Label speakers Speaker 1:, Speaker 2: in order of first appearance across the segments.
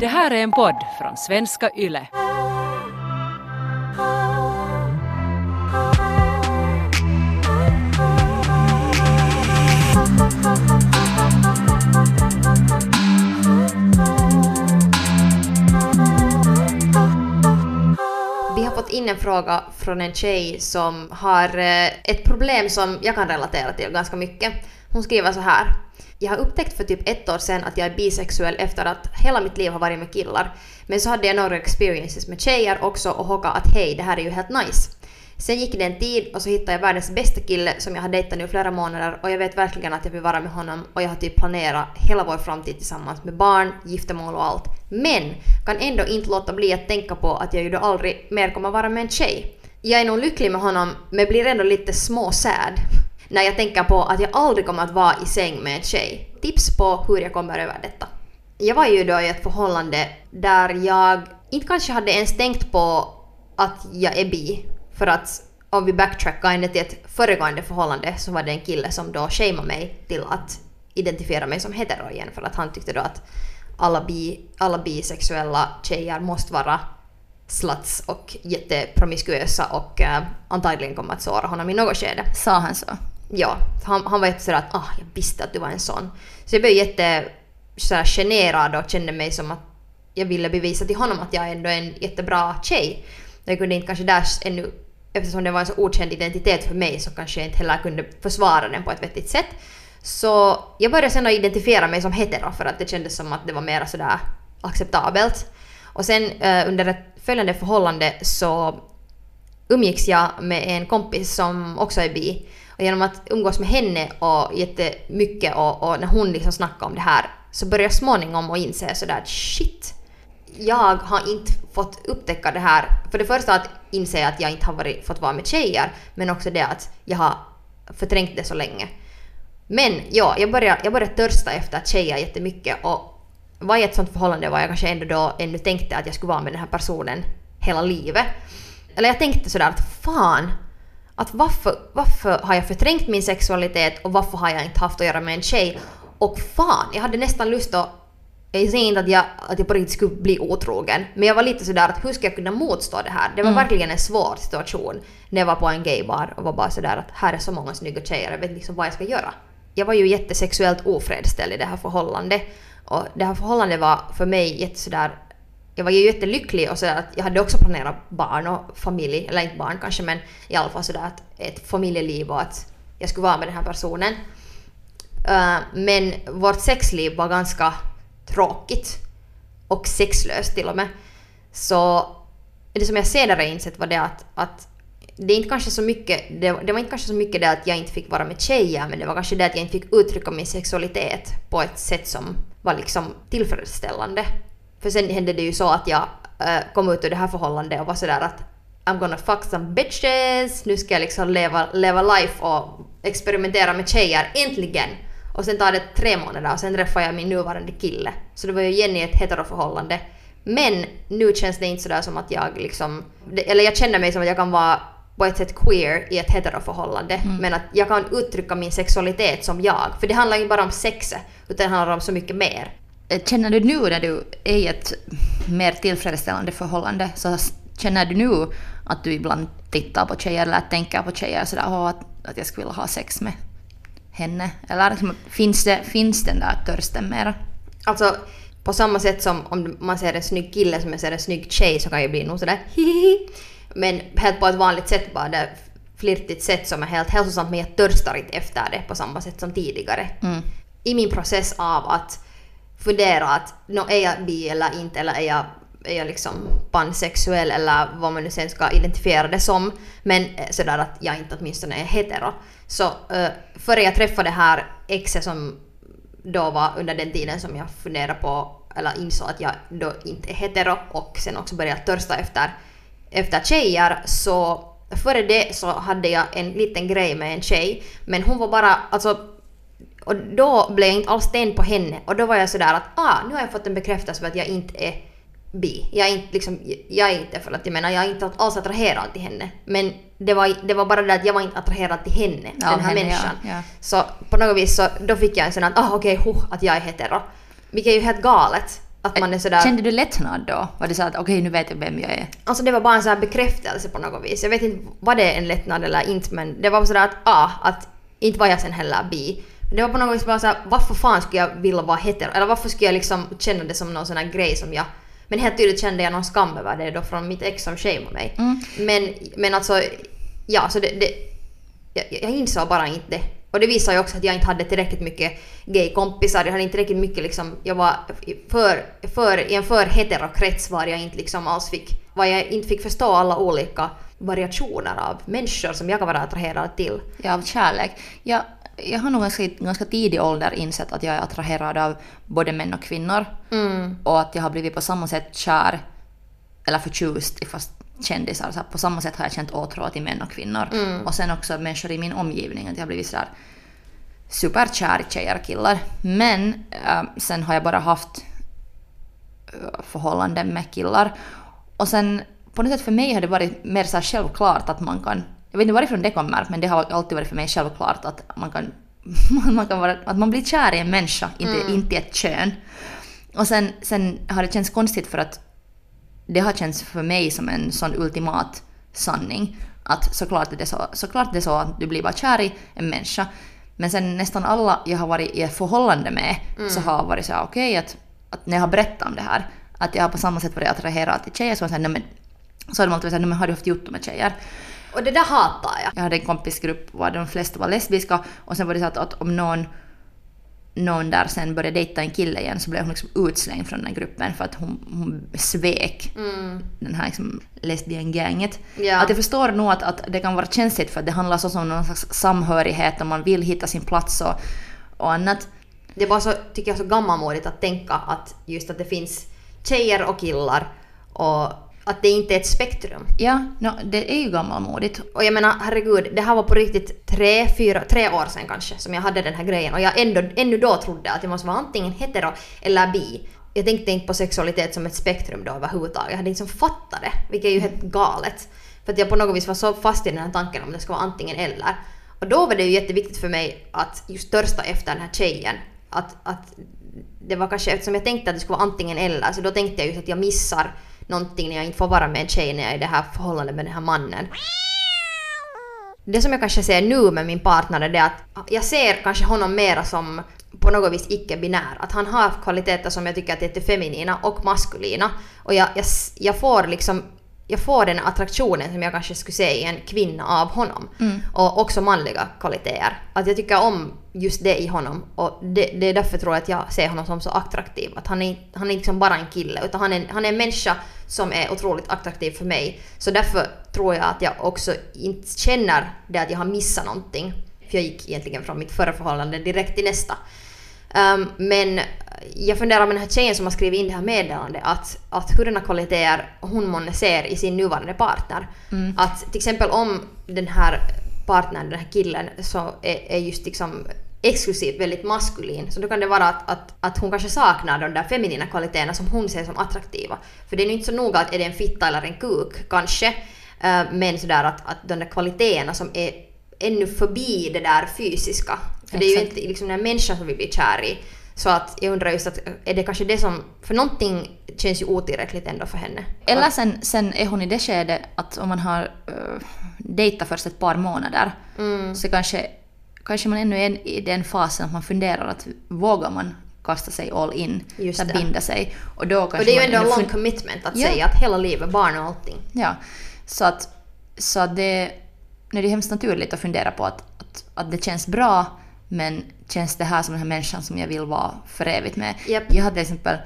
Speaker 1: Det här är en podd från svenska YLE.
Speaker 2: Vi har fått in en fråga från en tjej som har eh, ett problem som jag kan relatera till ganska mycket. Hon skriver så här. Jag har upptäckt för typ ett år sedan att jag är bisexuell efter att hela mitt liv har varit med killar. Men så hade jag några experiences med tjejer också och hockade att hej, det här är ju helt nice. Sen gick det en tid och så hittade jag världens bästa kille som jag har dejtat nu i flera månader och jag vet verkligen att jag vill vara med honom och jag har typ planerat hela vår framtid tillsammans med barn, giftermål och allt. Men kan ändå inte låta bli att tänka på att jag ju då aldrig mer kommer vara med en tjej. Jag är nog lycklig med honom men blir ändå lite småsad när jag tänker på att jag aldrig kommer att vara i säng med en tjej. Tips på hur jag kommer över detta. Jag var ju då i ett förhållande där jag inte kanske hade ens tänkt på att jag är bi. För att om vi backtrackar ända till ett föregående förhållande så var det en kille som då shameade mig till att identifiera mig som hetero igen för att han tyckte då att alla, bi, alla bisexuella tjejer måste vara sluts och jättepromiskuösa och uh, antagligen kommer att såra honom i något skede.
Speaker 3: Sa han så?
Speaker 2: Ja, han, han var jätte sådär att ah, jag visste att du var en sån. Så jag blev jätte sådär generad och kände mig som att jag ville bevisa till honom att jag ändå är en jättebra tjej. Jag kunde inte kanske där ännu, eftersom det var en så okänd identitet för mig så kanske jag inte heller kunde försvara den på ett vettigt sätt. Så jag började sen att identifiera mig som hetero för att det kändes som att det var mer sådär acceptabelt. Och sen eh, under ett följande förhållande så umgicks jag med en kompis som också är bi. Och genom att umgås med henne och jättemycket och, och när hon liksom snackade om det här så började jag småningom att inse sådär att shit, jag har inte fått upptäcka det här. För det första att inse att jag inte har varit, fått vara med tjejer, men också det att jag har förträngt det så länge. Men ja, jag började, jag började törsta efter tjejer jättemycket och var i ett sånt förhållande var jag kanske ändå då ännu tänkte att jag skulle vara med den här personen hela livet. Eller jag tänkte sådär att fan, att varför, varför har jag förträngt min sexualitet och varför har jag inte haft att göra med en tjej? Och fan, jag hade nästan lust att jag säger inte att jag, att jag på riktigt skulle bli otrogen, men jag var lite sådär att hur ska jag kunna motstå det här? Det var mm. verkligen en svår situation när jag var på en gaybar och var bara sådär att här är så många snygga tjejer, jag vet liksom vad jag ska göra. Jag var ju jättesexuellt ofredställd i det här förhållandet och det här förhållandet var för mig jätte sådär jag var ju jättelycklig och sådär att jag hade också planerat barn och familj, eller inte barn kanske men i alla fall sådär att ett familjeliv och att jag skulle vara med den här personen. Uh, men vårt sexliv var ganska tråkigt och sexlöst till och med. Så det som jag senare insett var det att, att det inte kanske så mycket, det, det, var inte kanske så mycket det att jag inte fick vara med tjejer men det var kanske det att jag inte fick uttrycka min sexualitet på ett sätt som var liksom tillfredsställande. För sen hände det ju så att jag äh, kom ut ur det här förhållandet och var sådär att I'm gonna fuck some bitches, nu ska jag liksom leva, leva life och experimentera med tjejer, äntligen! Och sen tar det tre månader och sen träffar jag min nuvarande kille. Så det var ju igen i ett heteroförhållande. Men nu känns det inte sådär som att jag liksom... Eller jag känner mig som att jag kan vara på ett sätt queer i ett heteroförhållande. Mm. Men att jag kan uttrycka min sexualitet som jag. För det handlar ju bara om sexet. Utan det handlar om så mycket mer.
Speaker 3: Eh, känner du nu när du är i ett mer tillfredsställande förhållande så känner du nu att du ibland tittar på tjejer eller tänker på tjejer sådär att, att jag skulle vilja ha sex med henne? Eller liksom, finns, det, finns den där törsten mera?
Speaker 2: Alltså på samma sätt som om man ser en snygg kille som jag ser en snygg tjej så kan jag bli nog sådär hihihi. Men helt på ett vanligt sätt bara, det flirtigt sätt som är helt hälsosamt men jag törstar inte efter det på samma sätt som tidigare. Mm. I min process av att fundera att no, är jag bi eller inte eller är jag, är jag liksom pansexuell eller vad man nu sen ska identifiera det som. Men eh, sådär att jag inte åtminstone är hetero. Så uh, före jag träffade det här exet som då var under den tiden som jag funderade på eller insåg att jag då inte är hetero och sen också började törsta efter, efter tjejer så före det så hade jag en liten grej med en tjej men hon var bara alltså och då blev jag inte alls tänd på henne och då var jag sådär att ah, nu har jag fått en bekräftelse på att jag inte är bi. Jag är inte liksom, jag är inte för att jag menar jag är inte alls attraherad till henne. Men det var, det var bara det att jag var inte attraherad till henne, ja, den här henne, människan. Ja, ja. Så på något vis så då fick jag en sån att ah okej, okay, huh, att jag är hetero. Vilket är ju helt galet. att man är sådär...
Speaker 3: Kände du lättnad då? Var det så att okej nu vet jag vem jag är?
Speaker 2: Alltså det var bara en sån här bekräftelse på något vis. Jag vet inte, var det en lättnad eller inte men det var sådär att ah, att inte var jag sen heller bi. Det var på något vis bara såhär, varför fan skulle jag vilja vara hetero? Eller varför skulle jag liksom känna det som någon sån här grej som jag... Men helt tydligt kände jag någon skam över det då från mitt ex som shameade mig.
Speaker 3: Mm.
Speaker 2: Men, men alltså, ja så det... det jag, jag insåg bara inte det. Och det visar ju också att jag inte hade tillräckligt mycket gay-kompisar. Jag hade inte tillräckligt mycket liksom, jag var för, för, i en för heterokrets var jag inte liksom alls fick, var jag inte fick förstå alla olika variationer av människor som jag kan vara attraherad till.
Speaker 3: Ja, av kärlek. Jag, jag har nog ganska, ganska tidig ålder insett att jag är attraherad av både män och kvinnor.
Speaker 2: Mm.
Speaker 3: Och att jag har blivit på samma sätt kär, eller förtjust i fast kändisar. Så på samma sätt har jag känt åtrå till män och kvinnor.
Speaker 2: Mm.
Speaker 3: Och sen också människor i min omgivning. Att jag har blivit sådär superkär i tjejer och killar. Men äh, sen har jag bara haft äh, förhållanden med killar. Och sen på något sätt för mig har det varit mer så självklart att man kan, jag vet inte varifrån det kommer, men det har alltid varit för mig självklart att man kan, man kan vara, att man blir kär i en människa, inte, inte i ett kön. Och sen, sen har det känts konstigt för att det har känts för mig som en sån ultimat sanning. Att såklart är det så, såklart är det så att du blir bara kär i en människa. Men sen nästan alla jag har varit i ett förhållande med så har varit så här, okej att, att när jag har berättat om det här, att jag har på samma sätt varit attraherad till tjejer så "Nej, men har de alltid sagt men har du haft gjort med tjejer?
Speaker 2: Och det där hatar jag.
Speaker 3: Jag hade en kompisgrupp där de flesta var lesbiska och sen var det så att, att om någon, någon där sen började dejta en kille igen så blev hon liksom utslängd från den gruppen för att hon, hon svek den här liksom lesbian-gänget.
Speaker 2: Ja.
Speaker 3: Att jag förstår nog att, att det kan vara känsligt för att det handlar så om någon slags samhörighet och man vill hitta sin plats och, och annat.
Speaker 2: Det är bara så, tycker jag, så gammalmodigt att tänka att just att det finns tjejer och killar och att det inte är ett spektrum.
Speaker 3: Ja, no, det är ju gammalmodigt.
Speaker 2: Och jag menar herregud, det här var på riktigt tre, fyra, tre år sedan kanske som jag hade den här grejen och jag ändå, ännu då trodde att jag måste vara antingen hetero eller bi. Jag tänkte inte på sexualitet som ett spektrum då överhuvudtaget. Jag hade inte som fattat det, vilket är ju helt galet. För att jag på något vis var så fast i den här tanken om det ska vara antingen eller. Och då var det ju jätteviktigt för mig att just törsta efter den här tjejen. Att, att det var kanske eftersom jag tänkte att det skulle vara antingen eller så då tänkte jag just att jag missar någonting när jag inte får vara med en tjej när jag är i det här förhållandet med den här mannen. Det som jag kanske ser nu med min partner är det att jag ser kanske honom mera som på något vis icke-binär. Att han har kvaliteter som jag tycker att är jättefeminina och maskulina. Och jag, jag, jag får liksom jag får den attraktionen som jag kanske skulle se i en kvinna av honom. Och också manliga kvaliteter. Att jag tycker om just det i honom. Och det, det är därför tror jag att jag ser honom som så attraktiv. Att han är, han är liksom bara en kille. Utan han är, han är en människa som är otroligt attraktiv för mig. Så därför tror jag att jag också inte känner det att jag har missat någonting. För jag gick egentligen från mitt förra förhållande direkt till nästa. Um, men jag funderar med den här tjejen som har skrivit in det här meddelandet att, att hurdana kvaliteter hon månne ser i sin nuvarande partner. Att till exempel om den här partnern, den här killen, så är, är just liksom exklusivt väldigt maskulin så då kan det vara att, att, att hon kanske saknar de där feminina kvaliteterna som hon ser som attraktiva. För det är ju inte så noga att är det en fitta eller en kuk kanske. eh, men sådär att, att de där kvaliteterna som är ännu förbi det där fysiska. För det är ju inte liksom den människan som vi blir kär i. Så att jag undrar just att är det kanske det som, för någonting känns ju otillräckligt ändå för henne.
Speaker 3: Eller sen, sen är hon i det skedet att om man har uh, dejtat först ett par månader
Speaker 2: Mm.
Speaker 3: så kanske, kanske man ännu är i den fasen att man funderar att vågar man kasta sig all in,
Speaker 2: Just
Speaker 3: att binda sig. Och, då kanske
Speaker 2: Och det är ju ändå en lång commitment att
Speaker 3: Ja.
Speaker 2: säga att hela livet, barn och allting.
Speaker 3: Ja, så att, så att det, nej, det är hemskt naturligt att fundera på att, att, att det känns bra men känns det här som den här människan som jag vill vara för evigt med?
Speaker 2: Japp.
Speaker 3: Jag har till exempel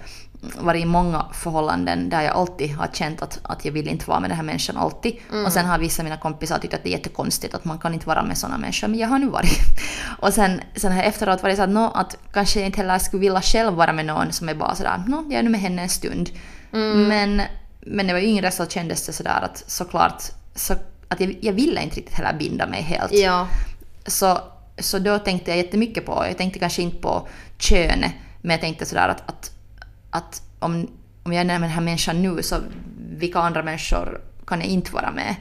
Speaker 3: varit i många förhållanden där jag alltid har känt att, att jag vill inte vara med den här människan alltid. Och sen har vissa av mina kompisar tyckt att det är jättekonstigt att man kan inte vara med sådana människor, men jag har nu varit. Och sen, sen jag efteråt varit så att, nå, att kanske jag inte heller skulle vilja själv vara med någon som är bara sådär, nå, jag är nu med henne en stund. Men, men när jag var yngre så kändes det sådär att såklart, så, att jag, jag ville inte riktigt heller binda mig helt.
Speaker 2: Ja.
Speaker 3: Så, så då tänkte jag jättemycket på, jag tänkte kanske inte på könet, men jag tänkte sådär att, att, att om, om jag är med den här människan nu så vilka andra människor kan jag inte vara med?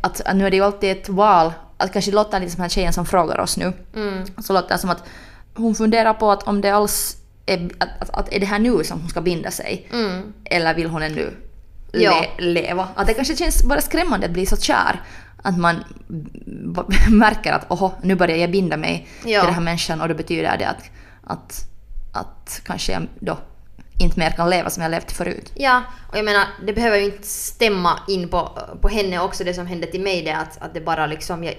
Speaker 3: Att, att nu är det ju alltid ett val, att kanske låter lite som den här tjejen som frågar oss nu, så låter det som att hon funderar på att om det alls är, att, att, att är det här nu som hon ska binda sig?
Speaker 2: Mm.
Speaker 3: Eller vill hon ännu
Speaker 2: Ja.
Speaker 3: le, leva? Att det kanske känns bara skrämmande att bli så kär. Att man märker att oho, nu börjar jag binda mig
Speaker 2: Ja.
Speaker 3: till den här människan och då betyder det att, att, att kanske jag då inte mer kan leva som jag levt förut.
Speaker 2: Ja, och jag menar, det behöver ju inte stämma in på, på henne också, det som hände till mig, det att, att det bara liksom... Jag,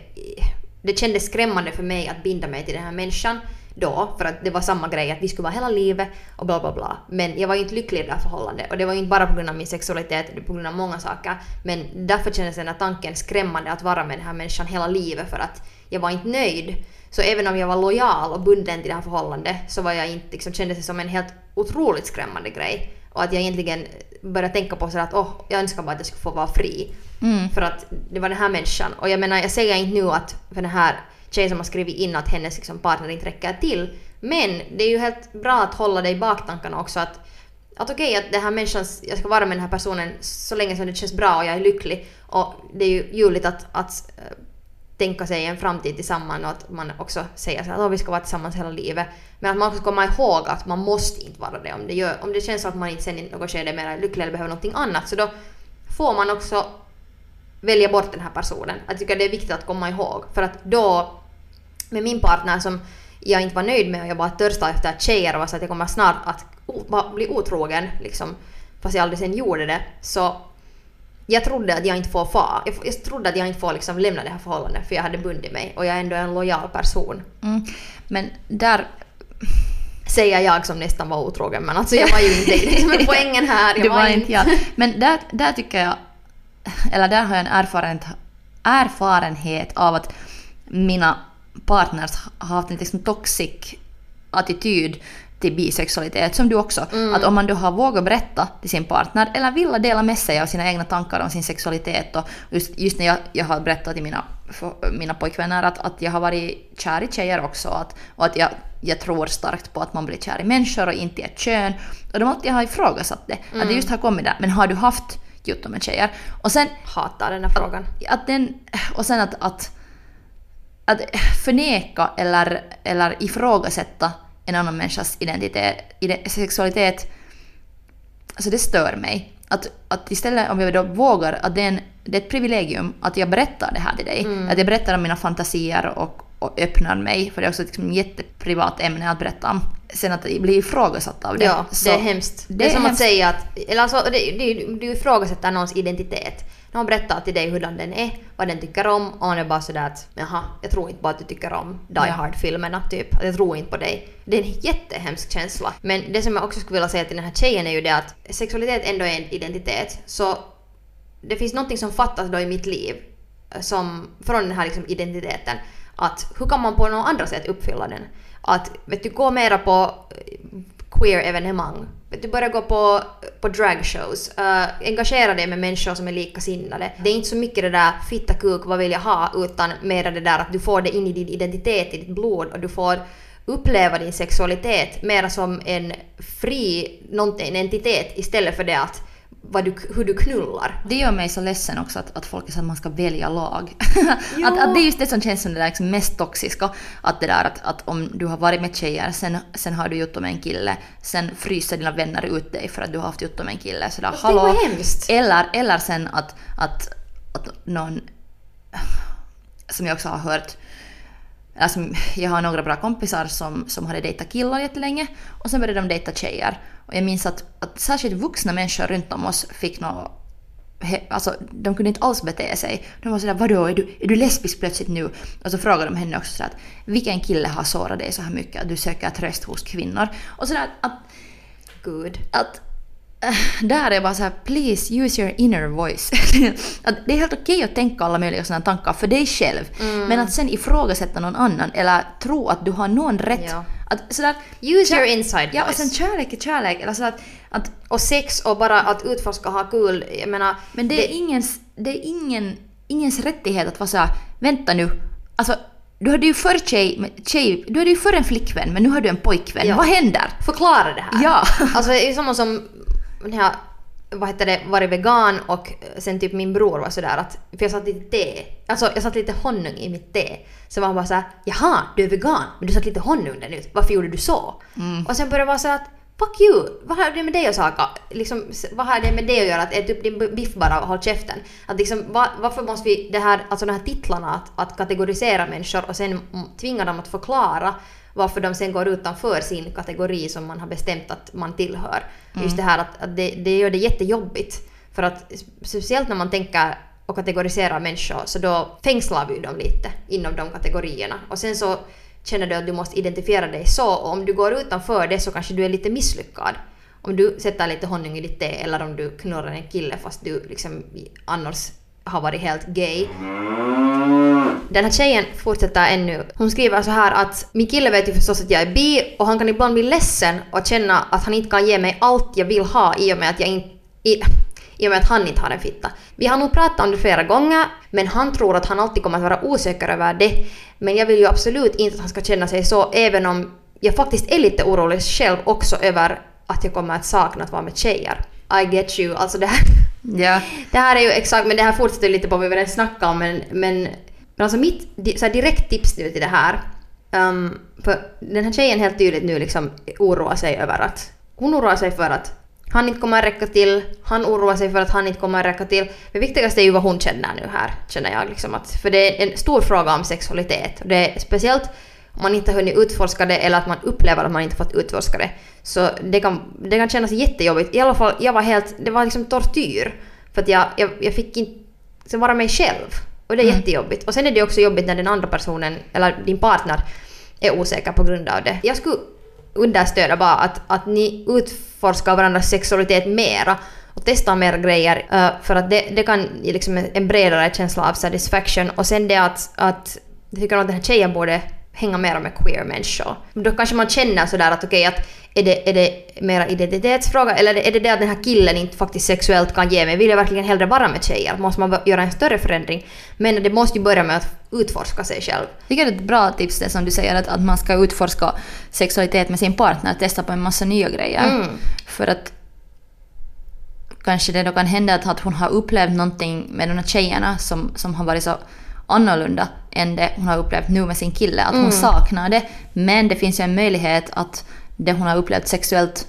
Speaker 2: det kändes skrämmande för mig att binda mig till den här människan då, för att det var samma grej, att vi skulle vara hela livet och bla bla bla. Men jag var ju inte lycklig i det här förhållandet och det var ju inte bara på grund av min sexualitet, det var på grund av många saker. Men därför kändes den här tanken skrämmande att vara med den här människan hela livet för att jag var inte nöjd. Så även om jag var lojal och bunden till det här förhållandet så var jag inte, liksom, kändes det som en helt otroligt skrämmande grej. Och att jag egentligen började tänka på så att åh, jag önskar bara att jag skulle få vara fri.
Speaker 3: Mm.
Speaker 2: För att det var den här människan. Och jag menar, jag säger inte nu att för den här tjej som har skrivit in att hennes liksom, partner inte räcker till. Men det är ju helt bra att hålla det i baktankarna också att att okej att den här människan, jag ska vara med den här personen så länge som det känns bra och jag är lycklig. Och det är ju ljuvligt att, att eh, tänka sig en framtid tillsammans och att man också säger så att vi ska vara tillsammans hela livet. Men att man också kommer ihåg att man måste inte vara det. Om det, gör, om det känns som att man inte sen i något skede är mer lycklig eller behöver någonting annat så då får man också välja bort den här personen. Jag tycker det är viktigt att komma ihåg. För att då, med min partner som jag inte var nöjd med och jag bara törstade efter tjejer och var så att jag kommer snart att bli otrogen, liksom, fast jag aldrig sen gjorde det, så jag trodde att jag inte får fara. Jag, jag trodde att jag inte får liksom lämna det här förhållandet för jag hade bundit mig och jag är ändå en lojal person.
Speaker 3: Mm. Men där...
Speaker 2: Säger jag som nästan var otrogen men alltså jag var ju inte det. är det som är poängen här. Jag
Speaker 3: det var inte jag. Men där, där tycker jag... Eller där har jag en erfarenhet, erfarenhet av att mina partners har haft en liksom toxic attityd till bisexualitet, som du också. Att om man då har vågat berätta till sin partner eller vill dela med sig av sina egna tankar om sin sexualitet och just, just när jag, jag har berättat till mina, för, mina pojkvänner att, att jag har varit kär i tjejer också att, och att jag, jag tror starkt på att man blir kär i människor och inte i ett kön. Och de alltid har ifrågasatt det. Att det just har kommit där. Men har du haft jutton med tjejer? Och sen
Speaker 2: hatar den här frågan.
Speaker 3: att den, och sen att, att, att förneka eller, eller ifrågasätta en annan människas identitet, ide- sexualitet, alltså det stör mig. Att, att istället om jag då vågar, att det är, en, det är ett privilegium att jag berättar det här till dig. Att jag berättar om mina fantasier och, och öppnar mig, för det är också ett liksom jätteprivat ämne att berätta om. Sen att bli ifrågasatt av det.
Speaker 2: Ja, det är hemskt. Det, är som att säga att... Eller alltså, det, det, du ifrågasätter någons identitet. Någon berättar till dig hurdan den är, vad den tycker om och han är bara sådär att jaha, jag tror inte bara att du tycker om Die
Speaker 3: Ja.
Speaker 2: Hard-filmerna typ. Att Jag tror inte på dig. Det är en jättehemsk känsla. Men det som jag också skulle vilja säga till den här tjejen är ju det att sexualitet ändå är en identitet. Så det finns någonting som fattas då i mitt liv eh, som, från den här liksom identiteten. Att hur kan man på något andra sätt uppfylla den? Att vet du, gå mera på eh, queer-evenemang. Du, börjar gå på, på dragshows. Uh, eh, engagera dig med människor som är likasinnade. Det är inte så mycket det där fitta kuk, vad vill jag ha? Utan mera det där att du får det in i din identitet, i ditt blod och du får uppleva din sexualitet mera som en fri någonting, en entitet istället för det att du, hur du knullar.
Speaker 3: Det gör mig så ledsen också att, att folk så att man ska välja lag. Att, att det är just det som känns som det där liksom mest toxiska. Att det där att, att om du har varit med tjejer, sen, sen har du gjort med en kille, sen fryser dina vänner ut dig för att du har haft gjort med en kille. Sådär,
Speaker 2: det hemskt.
Speaker 3: Eller, eller sen att, att, att någon, som jag också har hört, Alltså, jag har några bra kompisar som, som hade dejtat killar jättelänge och sen började de dejta tjejer. Och jag minns att, att särskilt vuxna människor runt om oss fick nå he, Alltså de kunde inte alls bete sig. De var sådär vadå, är du, är du lesbisk plötsligt nu? Och så frågade de henne också sådär att vilken kille har sårat dig så här mycket att du söker tröst hos kvinnor? Och sådär att,
Speaker 2: Gud.
Speaker 3: att äh, där är jag bara så här, please use your inner voice. att det är helt okej att tänka alla möjliga sådana tankar för dig själv. Men att sen ifrågasätta någon annan eller tro att du har någon rätt.
Speaker 2: Ja.
Speaker 3: Att, sådär,
Speaker 2: Use your inside
Speaker 3: Ja, och
Speaker 2: voice.
Speaker 3: sen kärlek är kärlek. Eller så att,
Speaker 2: Och sex och bara att utforska och ha kul. Jag menar,
Speaker 3: men det är, ingens, det är ingen, ingens rättighet att vara såhär, vänta nu. Alltså, du hade ju förr tjej, tjej, du hade ju förr en flickvän men nu har du en pojkvän.
Speaker 2: Ja.
Speaker 3: Vad händer?
Speaker 2: förklara det här.
Speaker 3: Ja.
Speaker 2: Alltså det är samma som den här vad heter det, varit vegan och sen typ min bror var sådär att, för jag satt lite te, alltså jag satt lite honung i mitt te. Så var han bara såhär, jaha, du är vegan, men du satt lite honung där nu, varför gjorde du så? Och sen började jag vara så att, fuck you, vad har det med det att saka? Liksom, vad har det med det att göra? Att ät upp din biff bara och håll käften. Att liksom, va, varför måste vi, det här, alltså de här titlarna, att, att kategorisera människor och sen mm, tvinga dem att förklara varför de sen går utanför sin kategori som man har bestämt att man tillhör. Just det här att, att det, det gör det jättejobbigt. För att speciellt när man tänker och kategoriserar människor så då fängslar vi dem lite inom de kategorierna. Och sen så känner du att du måste identifiera dig så och om du går utanför det så kanske du är lite misslyckad. Om du sätter lite honung i ditt te eller om du knurrar en kille fast du liksom annars har varit helt gay. Den här tjejen fortsätter ännu. Hon skriver så här att min kille vet ju förstås att jag är bi och han kan ibland bli ledsen och känna att han inte kan ge mig allt jag vill ha i och med att jag inte... I, i och med att han inte har en fitta. Vi har nog pratat om det flera gånger, men han tror att han alltid kommer att vara osäker över det. Men jag vill ju absolut inte att han ska känna sig så, även om jag faktiskt är lite orolig själv också över att jag kommer att sakna att vara med tjejer. I get you. Alltså det här,
Speaker 3: Ja.
Speaker 2: det här är ju exakt, men det här fortsätter lite på vad vi redan snackade om, men, men, men alltså mitt så här direkt tips nu till det här, um, för den här tjejen helt tydligt nu liksom oroar sig över att, hon oroar sig för att han inte kommer att räcka till, han oroar sig för att han inte kommer att räcka till. Det viktigaste är ju vad hon känner nu här, känner jag. Liksom att, för det är en stor fråga om sexualitet. Och det är speciellt om man inte har hunnit utforska det eller att man upplever att man inte fått utforska det. Så det kan, det kan kännas jättejobbigt. I alla fall, jag var helt, det var liksom tortyr. För att jag, jag, jag fick inte vara mig själv. Och det är jättejobbigt. Och sen är det också jobbigt när den andra personen, eller din partner, är osäker på grund av det. Jag skulle understöda bara att, att ni utforskar varandras sexualitet mera och testar mer grejer eh, för att det, det kan ge liksom en- bredare känsla av satisfaction och sen det att, att jag tycker att den här tjejen borde hänga mer med queer människor. Då kanske man känner sådär att okej att är det, är det mera identitetsfråga eller är det, det att den här killen inte faktiskt sexuellt kan ge mig? Vill jag verkligen hellre vara med tjejer? Måste man göra en större förändring? Men det måste ju börja med att utforska sig själv.
Speaker 3: Jag tycker det är ett bra tips det som du säger att, att man ska utforska sexualitet med sin partner, testa på en massa nya grejer.
Speaker 2: Mm.
Speaker 3: För att kanske det då kan hända att, att hon har upplevt någonting med de här tjejerna som, som har varit så annorlunda än det hon har upplevt nu med sin kille. Att hon saknar det. Men det finns ju en möjlighet att det hon har upplevt sexuellt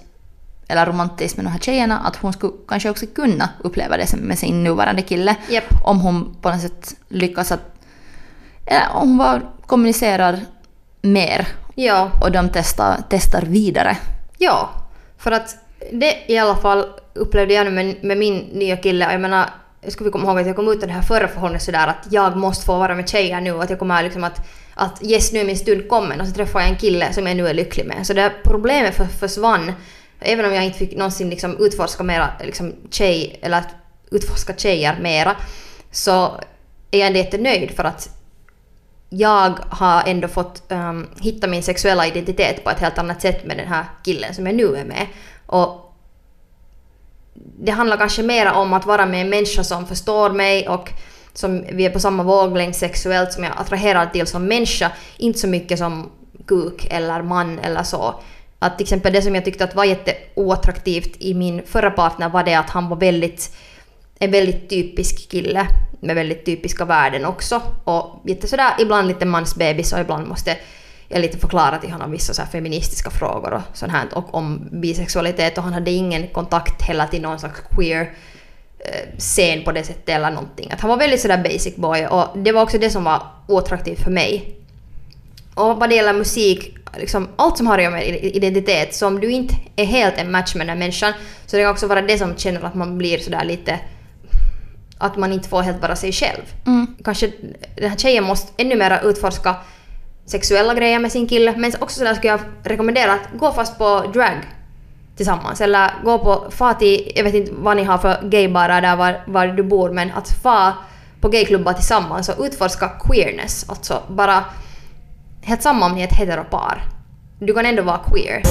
Speaker 3: eller romantiskt med de här tjejerna, att hon skulle kanske också kunna uppleva det med sin nuvarande kille.
Speaker 2: Japp.
Speaker 3: Om hon på något sätt lyckas att... Eller om hon bara kommunicerar mer
Speaker 2: Ja,
Speaker 3: och de testar, testar vidare.
Speaker 2: Ja, för att det i alla fall upplevde jag nu med, med min nya kille. Jag menar, jag skulle komma ihåg att jag kom ut ur det här förra förhållandet sådär att jag måste få vara med tjejer nu och att jag kommer liksom att, att yes nu är min stund kommen och så träffar jag en kille som jag nu är lycklig med. Så det här problemet för, försvann. Även om jag inte fick någonsin liksom utforska mera liksom tjej, eller att utforska tjejer mera så är jag ändå jättenöjd för att jag har ändå fått um, hitta min sexuella identitet på ett helt annat sätt med den här killen som jag nu är med. Och det handlar kanske mer om att vara med en människa som förstår mig och som vi är på samma våglängd sexuellt som jag attraherar till som människa. Inte så mycket som kuk eller man eller så. Att till exempel det som jag tyckte att var jätteoattraktivt i min förra partner var det att han var väldigt en väldigt typisk kille med väldigt typiska värden också. Och jätte sådär ibland lite mansbebis och ibland måste jag lite förklara till honom vissa så feministiska frågor och sånt här och om bisexualitet och han hade ingen kontakt heller till någon slags queer eh, scen på det sättet eller någonting. Att han var väldigt sådär basic boy och det var också det som var oattraktivt för mig. Och vad det gäller musik, liksom allt som har att göra med identitet, så om du inte är helt en match med den här människan så det kan också vara det som känner att man blir sådär lite att man inte får helt vara sig själv. Kanske den här tjejen måste ännu mer utforska sexuella grejer med sin kille men också sådär skulle jag rekommendera att gå fast på drag tillsammans eller gå på, fa till, jag vet inte vad ni har för gaybarar där var, var du bor men att fa på gayklubbar tillsammans och utforska queerness, alltså bara helt samma om ni är ett heteropar. Du kan ändå vara queer.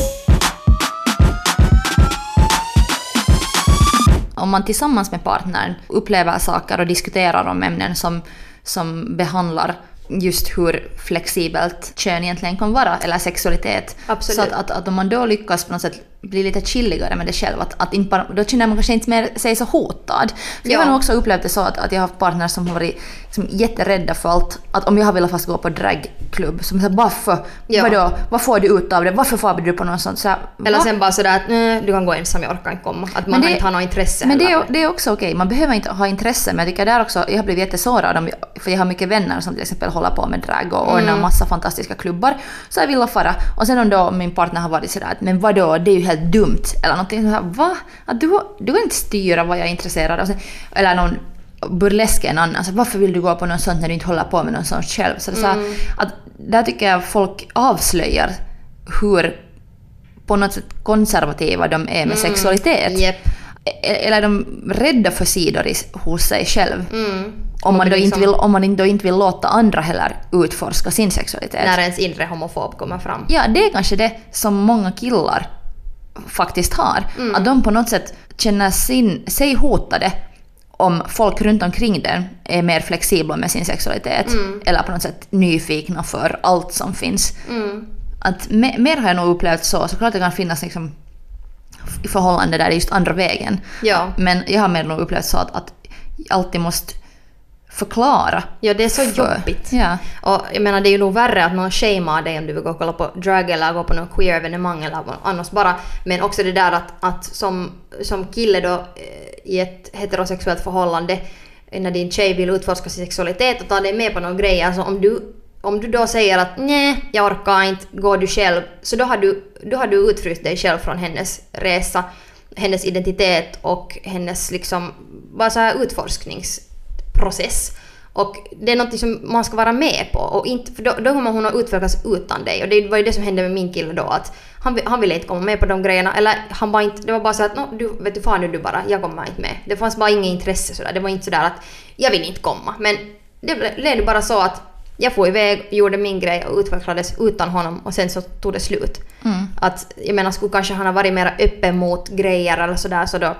Speaker 3: Om man tillsammans med partnern upplever saker och diskuterar om ämnen som, som behandlar just hur flexibelt kön egentligen kan vara, eller sexualitet.
Speaker 2: Absolut.
Speaker 3: Så att, att, att om man då lyckas på något sätt bli lite chilligare med det själv. Att, att inte då känner man kanske inte mer sig så hotad. För Jag
Speaker 2: Ja.
Speaker 3: har nog också upplevt det så att, att jag har haft partner som har varit liksom, jätterädda för allt. Att om jag har velat fast gå på dragklubb, som säger varför?
Speaker 2: Ja.
Speaker 3: Vadå? Vad får du ut av det? Varför får du på något sånt? Så här,
Speaker 2: Eller
Speaker 3: va?
Speaker 2: sen bara sådär att nej, du kan gå ensam, jag orkar inte komma. Att man
Speaker 3: det-
Speaker 2: inte har något intresse
Speaker 3: Men det
Speaker 2: heller.
Speaker 3: är, det är också okej, man behöver inte ha intresse men jag tycker där också, jag har blivit jättesårad om, för jag har mycket vänner som till exempel håller på med drag och ordnar
Speaker 2: Mm.
Speaker 3: massa fantastiska klubbar. Så jag vill fara och sen om då min partner har varit sådär att men vadå, det är ju helt dumt eller någonting sådär, va? Att du, du kan inte styra vad jag är intresserad av. Sen- Eller någon burlesk är en annan, så varför vill du gå på något sånt när du inte håller på med något sånt själv? Så det är så här,
Speaker 2: Mm.
Speaker 3: att där tycker jag folk avslöjar hur på något sätt konservativa de är med sexualitet.
Speaker 2: Japp.
Speaker 3: E- Eller är de rädda för sidor i, hos sig själv?
Speaker 2: Mm.
Speaker 3: Om man, då inte
Speaker 2: liksom-
Speaker 3: vill, om man då inte vill låta andra heller utforska sin sexualitet.
Speaker 2: När ens inre homofob kommer fram.
Speaker 3: Ja, det är kanske det som många killar faktiskt har.
Speaker 2: Mm.
Speaker 3: Att de på något sätt känner sin, sig hotade om folk runt omkring den är mer flexibla med sin sexualitet.
Speaker 2: Mm.
Speaker 3: Eller på något sätt nyfikna för allt som finns.
Speaker 2: Mm.
Speaker 3: Att me, mer har jag nog upplevt så. Såklart det kan finnas liksom förhållande där det är just andra vägen.
Speaker 2: Ja.
Speaker 3: Men jag har mer nog upplevt så att, att jag alltid måste förklara.
Speaker 2: Ja, det är så
Speaker 3: för-
Speaker 2: jobbigt.
Speaker 3: Ja.
Speaker 2: Och jag menar det är ju nog värre att någon shamear dig om du vill gå och kolla på drag eller gå på någon queer-evenemang eller annars bara. Men också det där att, att som, som kille då eh, i ett heterosexuellt förhållande eh, när din tjej vill utforska sin sexualitet och ta dig med på någon grej. Alltså om du, om du då säger att nej, jag orkar inte, går du själv. Så då har du, då har du utfryst dig själv från hennes resa, hennes identitet och hennes liksom bara så här utforskningsprocess. Och det är något som man ska vara med på. Och inte, för då, då kommer hon att utvecklas utan dig. Och det var ju det som hände med min kille då. Att han, han ville inte komma med på de grejerna. Eller han bara inte, det var bara så att "Nå, du, vet du fan nu du bara, jag kommer inte med. Det fanns bara inget intresse sådär. Det var inte sådär att jag vill inte komma. Men det ble- blev ju bara så att jag får iväg, gjorde min grej och utvecklades utan honom och sen så tog det slut.
Speaker 3: Mm.
Speaker 2: Att, jag menar, skulle kanske han ha varit mer öppen mot grejer eller sådär så då,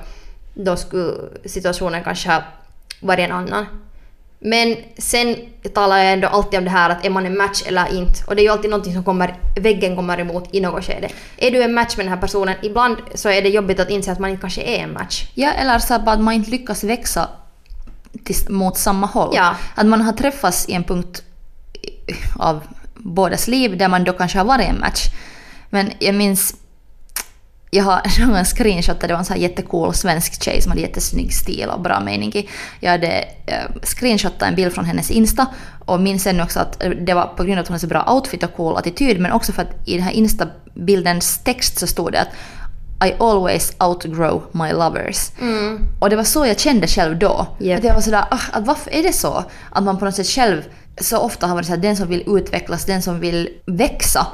Speaker 2: då skulle situationen kanske ha varit en annan. Men sen talar jag ändå alltid om det här att är man en match eller inte. Och det är ju alltid någonting som kommer, väggen kommer emot i något skede. Är du en match med den här personen, ibland så är det jobbigt att inse att man inte kanske är en match.
Speaker 3: Ja, eller så att man inte lyckas växa till, mot samma håll.
Speaker 2: Ja.
Speaker 3: Att man har träffats i en punkt av bådas liv där man då kanske har varit en match. Men jag minns, jag har någon en screenshot där det var en sån här jättecool svensk tjej som hade jättesnygg stil och bra mening. Jag hade eh, screenshotat en bild från hennes Insta och minns sen också att eh, det var på grund av att hon hade så bra outfit och cool attityd men också för att i den här Insta-bildens text så stod det att I always outgrow my lovers. Och det var så jag kände själv då.
Speaker 2: Japp.
Speaker 3: Att jag var sådär, ah, att varför är det så? Att man på något sätt själv så ofta har varit såhär, den som vill utvecklas, den som vill växa.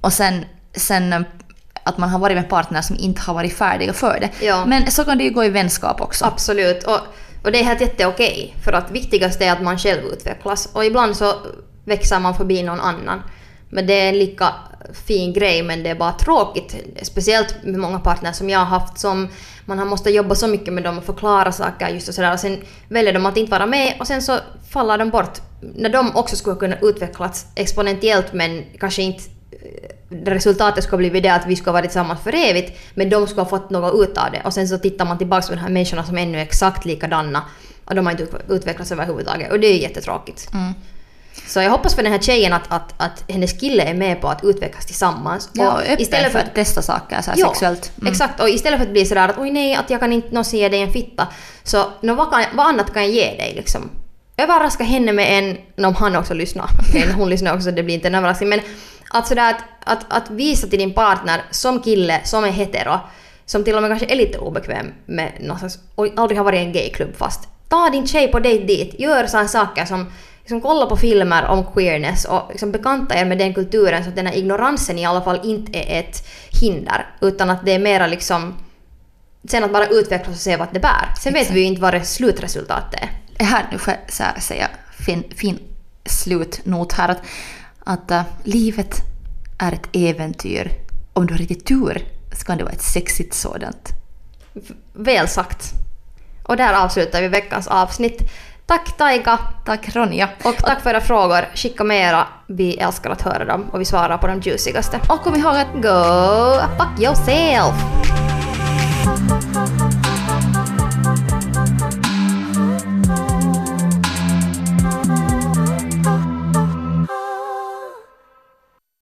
Speaker 3: Och sen, sen eh, att man har varit med partner som inte har varit färdiga för det.
Speaker 2: Ja.
Speaker 3: Men så kan det ju gå i vänskap också.
Speaker 2: Absolut. Och, och det är helt jätteokej. För att viktigast är att man själv utvecklas. Och ibland så växer man förbi någon annan. Men det är en lika fin grej men det är bara tråkigt. Speciellt med många partner som jag har haft som man har måste jobba så mycket med dem och förklara saker just och sådär. Och sen väljer de att inte vara med och sen så faller de bort. När de också skulle kunna utvecklas exponentiellt men kanske inte resultatet skulle blivit det att vi skulle ha varit tillsammans för evigt, men de skulle ha fått något ut av det. Och sen så tittar man tillbaka på de här människorna som ännu är exakt likadana och de har inte ut- utvecklats överhuvudtaget. Och det är jättetråkigt.
Speaker 3: Mm.
Speaker 2: Så jag hoppas för den här tjejen att, att, att hennes kille är med på att utvecklas tillsammans.
Speaker 3: Ja, och öppen för att testa saker så
Speaker 2: Ja,
Speaker 3: sexuellt. Mm.
Speaker 2: exakt. Och istället för att bli sådär att oj nej, att jag kan inte nå se dig en fitta. Så nå, vad, kan, vad annat kan jag ge dig liksom? Överraska henne med en, om han också lyssnar. Okej, hon lyssnar också, det blir inte en överraskning. Men att sådär att, att, att visa till din partner som kille, som är hetero, som till och med kanske är lite obekväm med någonstans och aldrig har varit i en gayklubb fast. Ta din tjej på dejt dit, gör sådana saker som liksom kolla på filmer om queerness och liksom bekanta er med den kulturen så att den här ignoransen i alla fall inte är ett hinder utan att det är mera liksom sen att bara utvecklas och se vart det bär. Sen vet
Speaker 3: Exakt.
Speaker 2: vi ju inte vad det slutresultatet är.
Speaker 3: Här nu får jag säga fin, fin slutnot här att, att uh, livet är ett äventyr. Om du har riktigt tur så kan det vara ett sexigt sådant.
Speaker 2: Väl sagt. Och där avslutar vi veckans avsnitt. Tack Taiga,
Speaker 3: Tack Ronja.
Speaker 2: Och tack för era frågor. Skicka mera. Vi älskar att höra dem och vi svarar på de juicigaste.
Speaker 3: Och kom ihåg att
Speaker 2: Go fuck yourself!